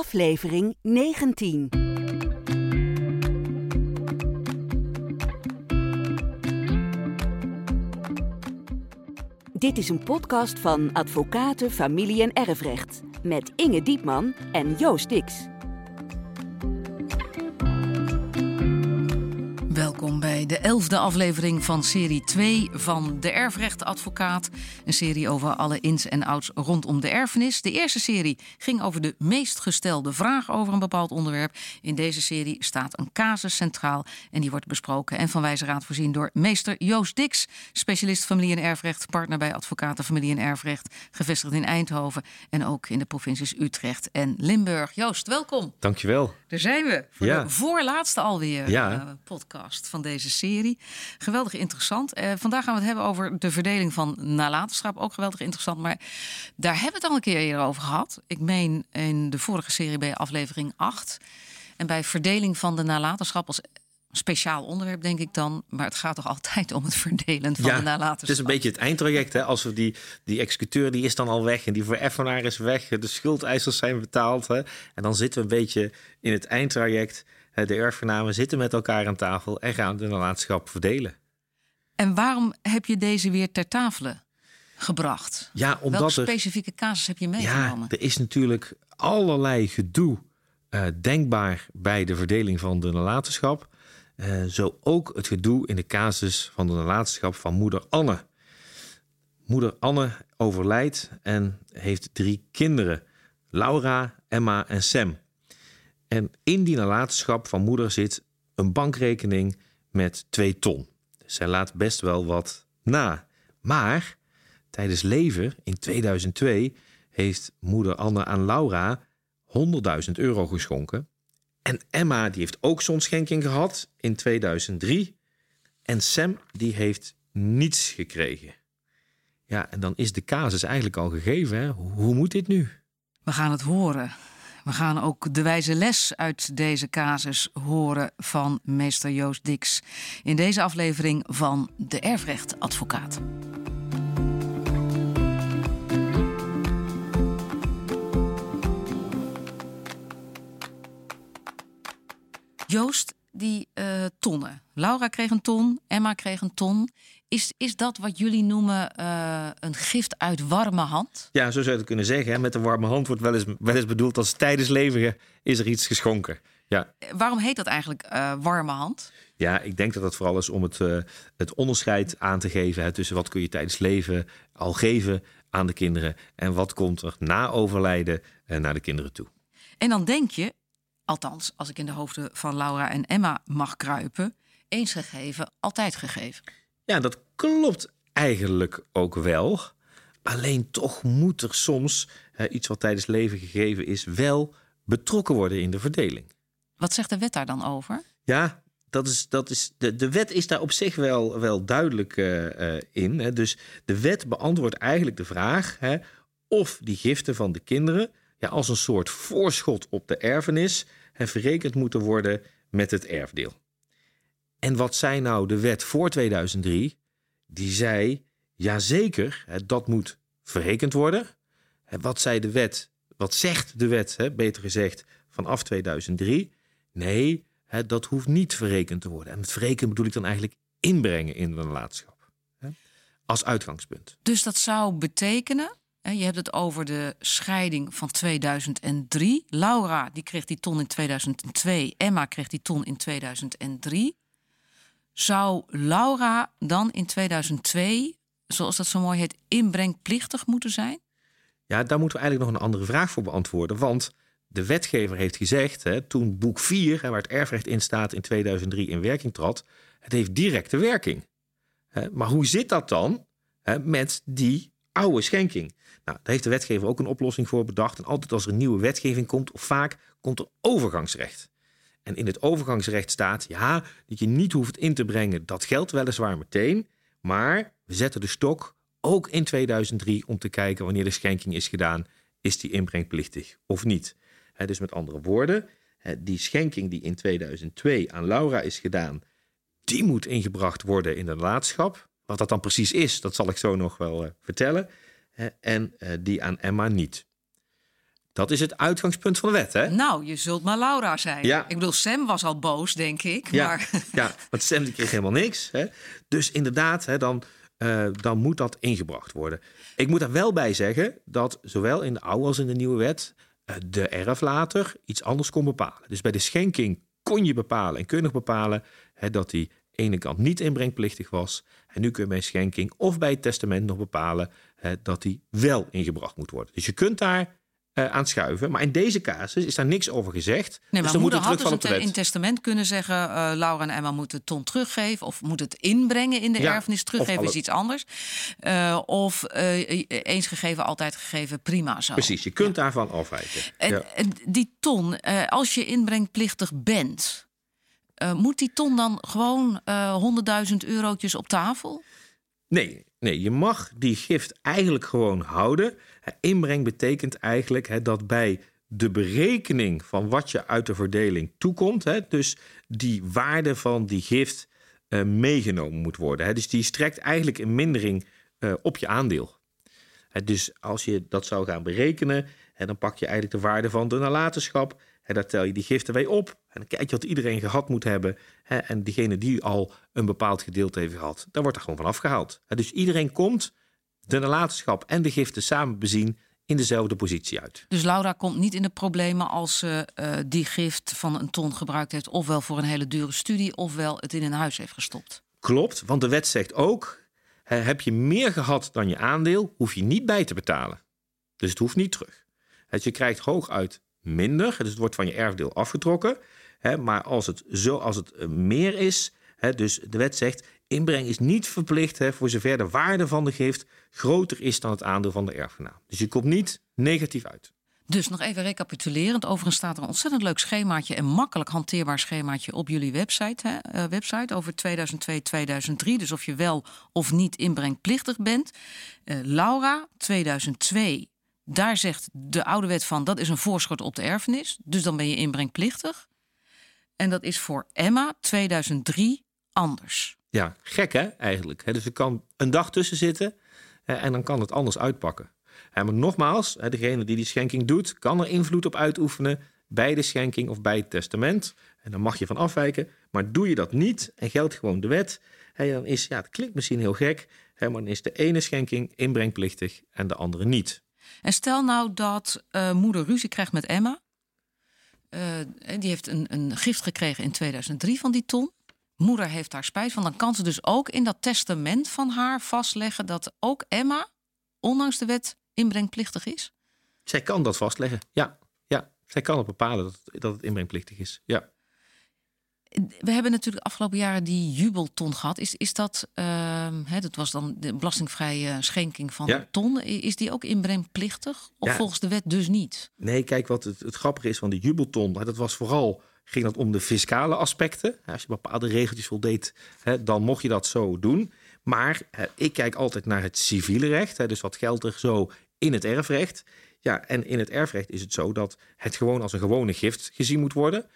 aflevering 19. Dit is een podcast van Advocaten, Familie en Erfrecht met Inge Diepman en Joost Dix. Elfde aflevering van serie 2 van De Erfrechtadvocaat. Een serie over alle ins en outs rondom de erfenis. De eerste serie ging over de meest gestelde vraag over een bepaald onderwerp. In deze serie staat een casus centraal en die wordt besproken en van wijze raad voorzien door meester Joost Dix, specialist familie- en erfrecht, partner bij Advocaten Familie- en Erfrecht, gevestigd in Eindhoven en ook in de provincies Utrecht en Limburg. Joost, welkom. Dankjewel. Daar zijn we voor Ja. de voorlaatste alweer Ja. eh, podcast van deze serie. Geweldig interessant. Eh, vandaag gaan we het hebben over de verdeling van nalatenschap. Ook geweldig interessant. Maar daar hebben we het al een keer eerder over gehad. Ik meen in de vorige serie bij aflevering 8. En bij verdeling van de nalatenschap als speciaal onderwerp, denk ik dan. Maar het gaat toch altijd om het verdelen van de nalatenschap. het is een beetje het eindtraject. Hè? Als we die, die executeur die is dan al weg en die vereffenaar is weg. De schuldeisers zijn betaald. Hè? En dan zitten we een beetje in het eindtraject. Hè, De erfgenamen zitten met elkaar aan tafel en gaan de nalatenschap verdelen. En waarom heb je deze weer ter tafel gebracht? Ja, Welke omdat er, specifieke casus heb je ja, meegenomen? er is natuurlijk allerlei gedoe eh, denkbaar bij de verdeling van de nalatenschap. Eh, zo ook het gedoe in de casus van de nalatenschap van moeder Anne. Moeder Anne overlijdt en heeft drie kinderen: Laura, Emma en Sam. En in die nalatenschap van moeder zit een bankrekening met 2 ton. Dus zij laat best wel wat na. Maar tijdens leven in 2002 heeft moeder Anne aan Laura 100.000 euro geschonken. En Emma die heeft ook zo'n schenking gehad in 2003. En Sam die heeft niets gekregen. Ja, en dan is de casus eigenlijk al gegeven. Hè? Hoe moet dit nu? We gaan het horen. We gaan ook de wijze les uit deze casus horen van meester Joost Dix. In deze aflevering van De Erfrechtadvocaat. Joost, die eh, tonnen. Laura kreeg een ton, Emma kreeg een ton. Is, is dat wat jullie noemen eh, een gift uit warme hand? Ja, zo zou je het kunnen zeggen. Hè? Met een warme hand wordt wel eens, wel eens bedoeld als tijdens leven is er iets geschonken. Ja, Waarom heet dat eigenlijk eh, warme hand? Ja, ik denk dat dat vooral is om het, eh, het onderscheid aan te geven hè, tussen wat kun je tijdens leven al geven aan de kinderen en wat komt er na overlijden eh, naar de kinderen toe. En dan denk je, althans als ik in de hoofden van Laura en Emma mag kruipen, eens gegeven, altijd gegeven. Ja, dat klopt eigenlijk ook wel. Alleen toch moet er soms eh, iets wat tijdens leven gegeven is wel betrokken worden in de verdeling. Wat zegt de wet daar dan over? Ja, dat is, dat is, de, de wet is daar op zich wel, wel duidelijk eh, eh, in. Hè. Dus de wet beantwoordt eigenlijk de vraag hè, of die giften van de kinderen ja, als een soort voorschot op de erfenis hè, verrekend moeten worden met het erfdeel. En wat zei nou de wet voor 2003? Die zei, jazeker, hè, dat moet verrekend worden. Wat zei de wet? Wat zegt de wet, beter gezegd, vanaf 2003? Nee, dat hoeft niet verrekend te worden. En het verrekenen bedoel ik dan eigenlijk inbrengen in de nalatenschap. Hè, als uitgangspunt. Dus dat zou betekenen, je hebt het over de scheiding van 2003. Laura die kreeg die ton in 2002, Emma kreeg die ton in 2003. Zou Laura dan in 2002, zoals dat zo mooi heet, inbrengplichtig moeten zijn? Ja, daar moeten we eigenlijk nog een andere vraag voor beantwoorden. Want de wetgever heeft gezegd, hè, toen boek 4, hè, waar het erfrecht in staat, in 2003 in werking trad, het heeft directe werking. Maar hoe zit dat dan met die oude schenking? Nou, daar heeft de wetgever ook een oplossing voor bedacht. En altijd als er een nieuwe wetgeving komt, of vaak, komt er overgangsrecht. En in het overgangsrecht staat, ja, dat je niet hoeft in te brengen. Dat geldt weliswaar meteen, maar we zetten de stok ook in 2003 om te kijken wanneer de schenking is gedaan, is die inbrengplichtig of niet. Dus met andere woorden, die schenking die in 2002 aan Laura is gedaan, die moet ingebracht worden in de nalatenschap. Wat dat dan precies is, dat zal ik zo nog wel eh, vertellen. En eh, die aan Emma niet. Dat is het uitgangspunt van de wet, hè? Nou, je zult maar Laura zijn. Ja. Ik bedoel, Sam was al boos, denk ik. Ja, Maar ja want Sam die kreeg helemaal niks. Hè? Dus inderdaad, hè, dan, eh, dan moet dat ingebracht worden. Ik moet er wel bij zeggen dat zowel in de oude als in de nieuwe wet... eh, de erflater iets anders kon bepalen. Dus bij de schenking kon je bepalen en kun je nog bepalen... Hè, dat die ene kant niet inbrengplichtig was. En nu kun je bij een schenking of bij het testament nog bepalen... Dat die wel ingebracht moet worden. Dus je kunt daar eh, aan schuiven. Maar in deze casus is daar niks over gezegd. Nee, dus maar moet moeder het had terug dus in wet. testament kunnen zeggen... eh, Laura en Emma moeten het ton teruggeven... of moet het inbrengen in de Ja, erfenis. Teruggeven is iets anders. Eh, of eh, eens gegeven, altijd gegeven, prima zo. Precies, je kunt daarvan afwijken. En, Ja. die ton, eh, als je inbrengplichtig bent... eh, moet die ton dan gewoon eh 100.000 eurotjes op tafel? Nee, nee, je mag die gift eigenlijk gewoon houden. Hè, Inbreng betekent eigenlijk hè, dat bij de berekening van wat je uit de verdeling toekomt, hè, dus die waarde van die gift eh, meegenomen moet worden. Hè. Dus die strekt eigenlijk een mindering eh, op je aandeel. Dus als je dat zou gaan berekenen, hè, dan pak je eigenlijk de waarde van de nalatenschap. En daar tel je die giften bij op. En dan kijk je wat iedereen gehad moet hebben. Hè, en diegene die al een bepaald gedeelte heeft gehad, daar wordt er gewoon van afgehaald. Dus iedereen komt de nalatenschap en de giften samen bezien in dezelfde positie uit. Dus Laura komt niet in de problemen als ze eh, die gift van een ton gebruikt heeft... ofwel voor een hele dure studie, ofwel het in een huis heeft gestopt. Klopt, want de wet zegt ook: hè, heb je meer gehad dan je aandeel, hoef je niet bij te betalen. Dus het hoeft niet terug. Dus je krijgt hooguit minder, dus het wordt van je erfdeel afgetrokken. Hè, maar als het, zo, als het eh, meer is, hè, dus de wet zegt: inbreng is niet verplicht hè, voor zover de waarde van de gift groter is dan het aandeel van de erfgenaam. Dus je komt niet negatief uit. Dus nog even recapitulerend. Overigens staat er een ontzettend leuk schemaatje... en makkelijk hanteerbaar schemaatje op jullie website, hè, eh, website over 2002-2003. Dus of je wel of niet inbrengplichtig bent. Eh, Laura, 2002, daar zegt de oude wet van... dat is een voorschot op de erfenis, dus dan ben je inbrengplichtig. En dat is voor Emma, 2003, anders. Ja, gek hè, eigenlijk. Dus er kan een dag tussen zitten en dan kan het anders uitpakken. Maar nogmaals, degene die die schenking doet, kan er invloed op uitoefenen bij de schenking of bij het testament. En dan mag je van afwijken. Maar doe je dat niet en geldt gewoon de wet, dan is, ja, het klinkt misschien heel gek, maar dan is de ene schenking inbrengplichtig en de andere niet. En stel nou dat eh, moeder ruzie krijgt met Emma. Eh, die heeft een, een gift gekregen in 2003 van die ton. Moeder heeft daar spijt van. Dan kan ze dus ook in dat testament van haar vastleggen dat ook Emma, ondanks de wet, inbrengplichtig is. Zij kan dat vastleggen, ja. ja. Zij kan het bepalen dat dat het inbrengplichtig is, ja. We hebben natuurlijk de afgelopen jaren die jubelton gehad. Is, is dat, ehm, hè, dat was dan de belastingvrije schenking van Ja. ton. Is die ook inbrengplichtig? Of Ja. volgens de wet dus niet? Nee, kijk, wat het, het grappige is van de jubelton, dat was vooral ging dat om de fiscale aspecten. Als je bepaalde regeltjes voldeed, hè, dan mocht je dat zo doen. Maar hè, ik kijk altijd naar het civiele recht. Hè, dus wat geldt er zo in het erfrecht? Ja, en in het erfrecht is het zo dat het gewoon als een gewone gift gezien moet worden.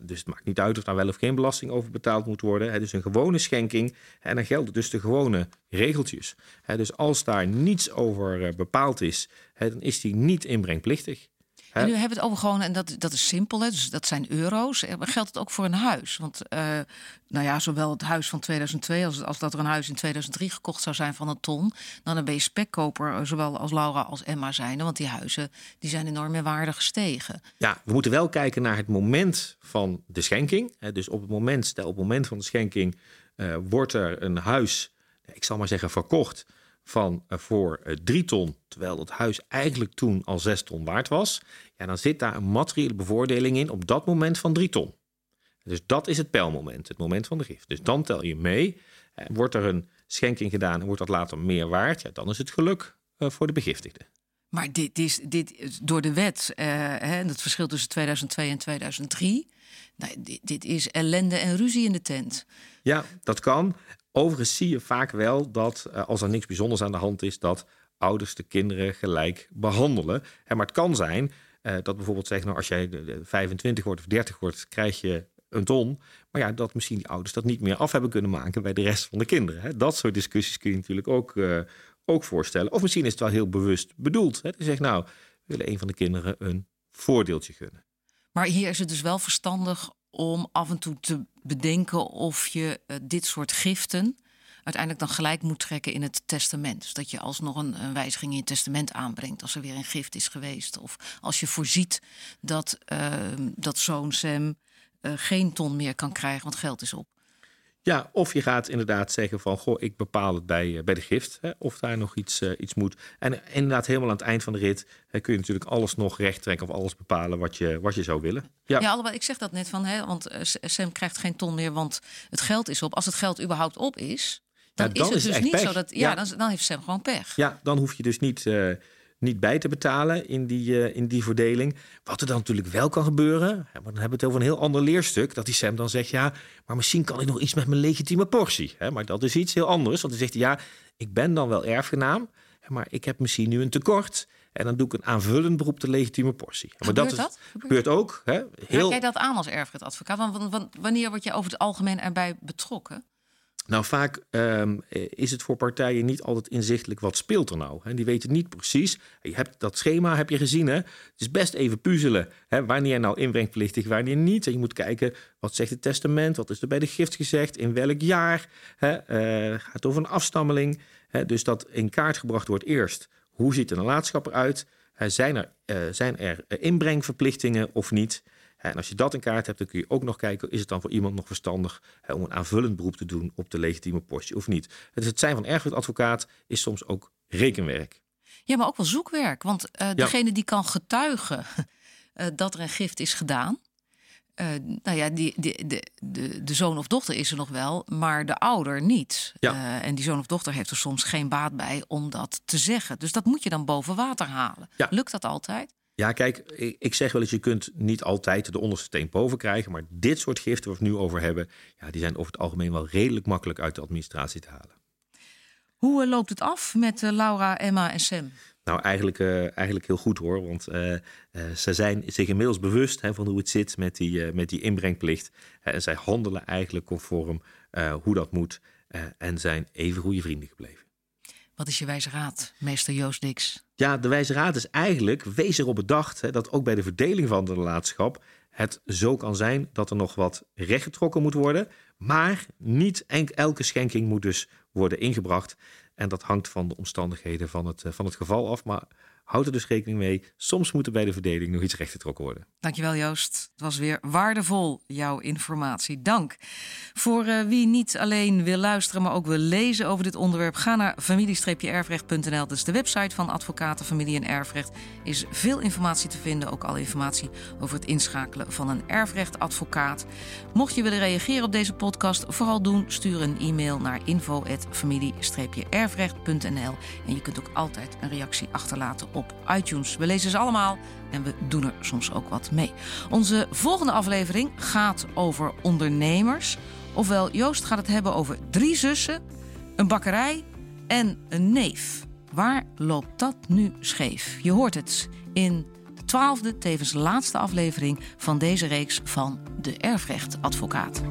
Dus het maakt niet uit of daar wel of geen belasting over betaald moet worden. Dus een gewone schenking. En dan gelden dus de gewone regeltjes. Dus als daar niets over eh, bepaald is, dan is die niet inbrengplichtig. En nu hebben we het over gewoon, en dat, dat is simpel, hè, dus dat zijn euro's. Eh, Maar geldt het ook voor een huis? Want eh, nou ja, zowel het huis van 2002 als, als dat er een huis in 2003 gekocht zou zijn van een ton, nou, dan ben je spekkoper, eh, zowel als Laura als Emma zijn. Want die huizen die zijn enorm in waarde gestegen. Ja, we moeten wel kijken naar het moment van de schenking. Hè, Dus op het moment, stel op het moment van de schenking, wordt er een huis, ik zal maar zeggen, verkocht van eh, voor eh, drie ton, terwijl dat huis eigenlijk toen al zes ton waard was. Ja, dan zit daar een materiële bevoordeling in op dat moment van drie ton. Dus dat is het pijlmoment, het moment van de gift. Dus dan tel je mee. Eh, wordt er een schenking gedaan en wordt dat later meer waard, ja, dan is het geluk eh, voor de begiftigde. Maar dit is, dit is door de wet, eh, hè, en het verschil tussen 2002 en 2003, nou, dit, dit is ellende en ruzie in de tent. Ja, dat kan. Overigens zie je vaak wel dat eh, als er niks bijzonders aan de hand is, dat ouders de kinderen gelijk behandelen. Maar het kan zijn eh, dat bijvoorbeeld zeggen, nou, als jij de- de 25 wordt of 30 wordt, krijg je een ton. Maar ja, dat misschien die ouders dat niet meer af hebben kunnen maken bij de rest van de kinderen. Dat soort discussies kun je natuurlijk ook, eh, ook voorstellen. Of misschien is het wel heel bewust bedoeld. Je zegt, nou, willen een van de kinderen een voordeeltje gunnen. Maar hier is het dus wel verstandig om af en toe te bedenken of je uh, dit soort giften uiteindelijk dan gelijk moet trekken in het testament. Dus dat je alsnog een, een wijziging in je testament aanbrengt als er weer een gift is geweest. Of als je voorziet dat, uh, dat zoon Sam uh, geen ton meer kan krijgen, want geld is op. Ja, of je gaat inderdaad zeggen van, goh, ik bepaal het bij, uh, bij de gift. Hè, of daar nog iets, uh, iets moet. En inderdaad, helemaal aan het eind van de rit hè, kun je natuurlijk alles nog recht trekken of alles bepalen wat je, wat je zou willen. Ja, ja alhoewel, ik zeg dat net van, hè, want Sam krijgt geen ton meer, want het geld is op. Als het geld überhaupt op is, dan, ja, dan is het is dus niet pech. zo dat. Ja, ja, Dan, dan heeft Sam gewoon pech. Ja, dan hoef je dus niet, niet bij te betalen in die, uh, in die verdeling. Wat er dan natuurlijk wel kan gebeuren, hè, maar dan hebben we het over een heel ander leerstuk. Dat die Sam dan zegt: ja, maar misschien kan ik nog iets met mijn legitieme portie. Hè, maar dat is iets heel anders. Want dan zegt hij: ja, ik ben dan wel erfgenaam, maar ik heb misschien nu een tekort. En dan doe ik een aanvullend beroep de legitieme portie. Maar gebeurt dat, is, dat? gebeurt ook. Hè, heel... Maak jij dat aan als erfrechtadvocaat? Want wanneer word je over het algemeen erbij betrokken? Nou, vaak um, is het voor partijen niet altijd inzichtelijk wat speelt er nou. Die weten niet precies. Je hebt dat schema heb je gezien. Hè? Het is best even puzzelen. Hè? Wanneer nou inbrengplichtig, wanneer niet. Je moet kijken wat zegt het testament, wat is er bij de gift gezegd, in welk jaar. Hè? Uh, gaat over een afstammeling. Hè? Dus dat in kaart gebracht wordt eerst. Hoe ziet de nalatenschap eruit? Zijn er, uh, zijn er inbrengverplichtingen of niet? En als je dat in kaart hebt, dan kun je ook nog kijken: is het dan voor iemand nog verstandig om een aanvullend beroep te doen op de legitieme portie of niet? Dus het zijn van erfgoedadvocaat is soms ook rekenwerk. Ja, maar ook wel zoekwerk. Want uh, degene die kan getuigen uh, dat er een gift is gedaan. Uh, nou ja, die, die, de, de, de zoon of dochter is er nog wel, maar de ouder niet. Ja. en die zoon of dochter heeft er soms geen baat bij om dat te zeggen. Dus dat moet je dan boven water halen. Ja. Lukt dat altijd? Ja, kijk, ik zeg wel eens, je kunt niet altijd de onderste steen boven krijgen. Maar dit soort giften waar we het nu over hebben, ja, die zijn over het algemeen wel redelijk makkelijk uit de administratie te halen. Hoe eh, loopt het af met uh, Laura, Emma en Sam? Nou, eigenlijk, uh, eigenlijk heel goed hoor. Want uh, ze zijn zich inmiddels bewust hè, van hoe het zit met die, met die inbrengplicht. en zij handelen eigenlijk conform hoe dat moet. en zijn even goede vrienden gebleven. Wat is je wijze raad, meester Joost Dix? Ja, de wijze raad is eigenlijk, wees erop bedacht hè, dat ook bij de verdeling van de nalatenschap het zo kan zijn dat er nog wat rechtgetrokken moet worden. Maar niet elke schenking moet dus worden ingebracht. En dat hangt van de omstandigheden van het, van het geval af. Maar houd er dus rekening mee. Soms moet er bij de verdeling nog iets rechtgetrokken worden. Dankjewel Joost. Het was weer waardevol, jouw informatie. Dank. Voor uh, wie niet alleen wil luisteren, maar ook wil lezen over dit onderwerp... ga naar familie-erfrecht.nl. Dat is de website van Advocaten Familie en Erfrecht. is veel informatie te vinden, ook al informatie over het inschakelen van een erfrechtadvocaat. Mocht je willen reageren op deze podcast, vooral doen. Stuur een e-mail naar info.familie-erfrecht.nl. En je kunt ook altijd een reactie achterlaten op iTunes. We lezen ze allemaal en we doen er soms ook wat mee. Onze volgende aflevering gaat over ondernemers. Ofwel, Joost gaat het hebben over drie zussen, een bakkerij en een neef. Waar loopt dat nu scheef? Je hoort het in de twaalfde, tevens laatste aflevering van deze reeks van De Erfrechtadvocaat.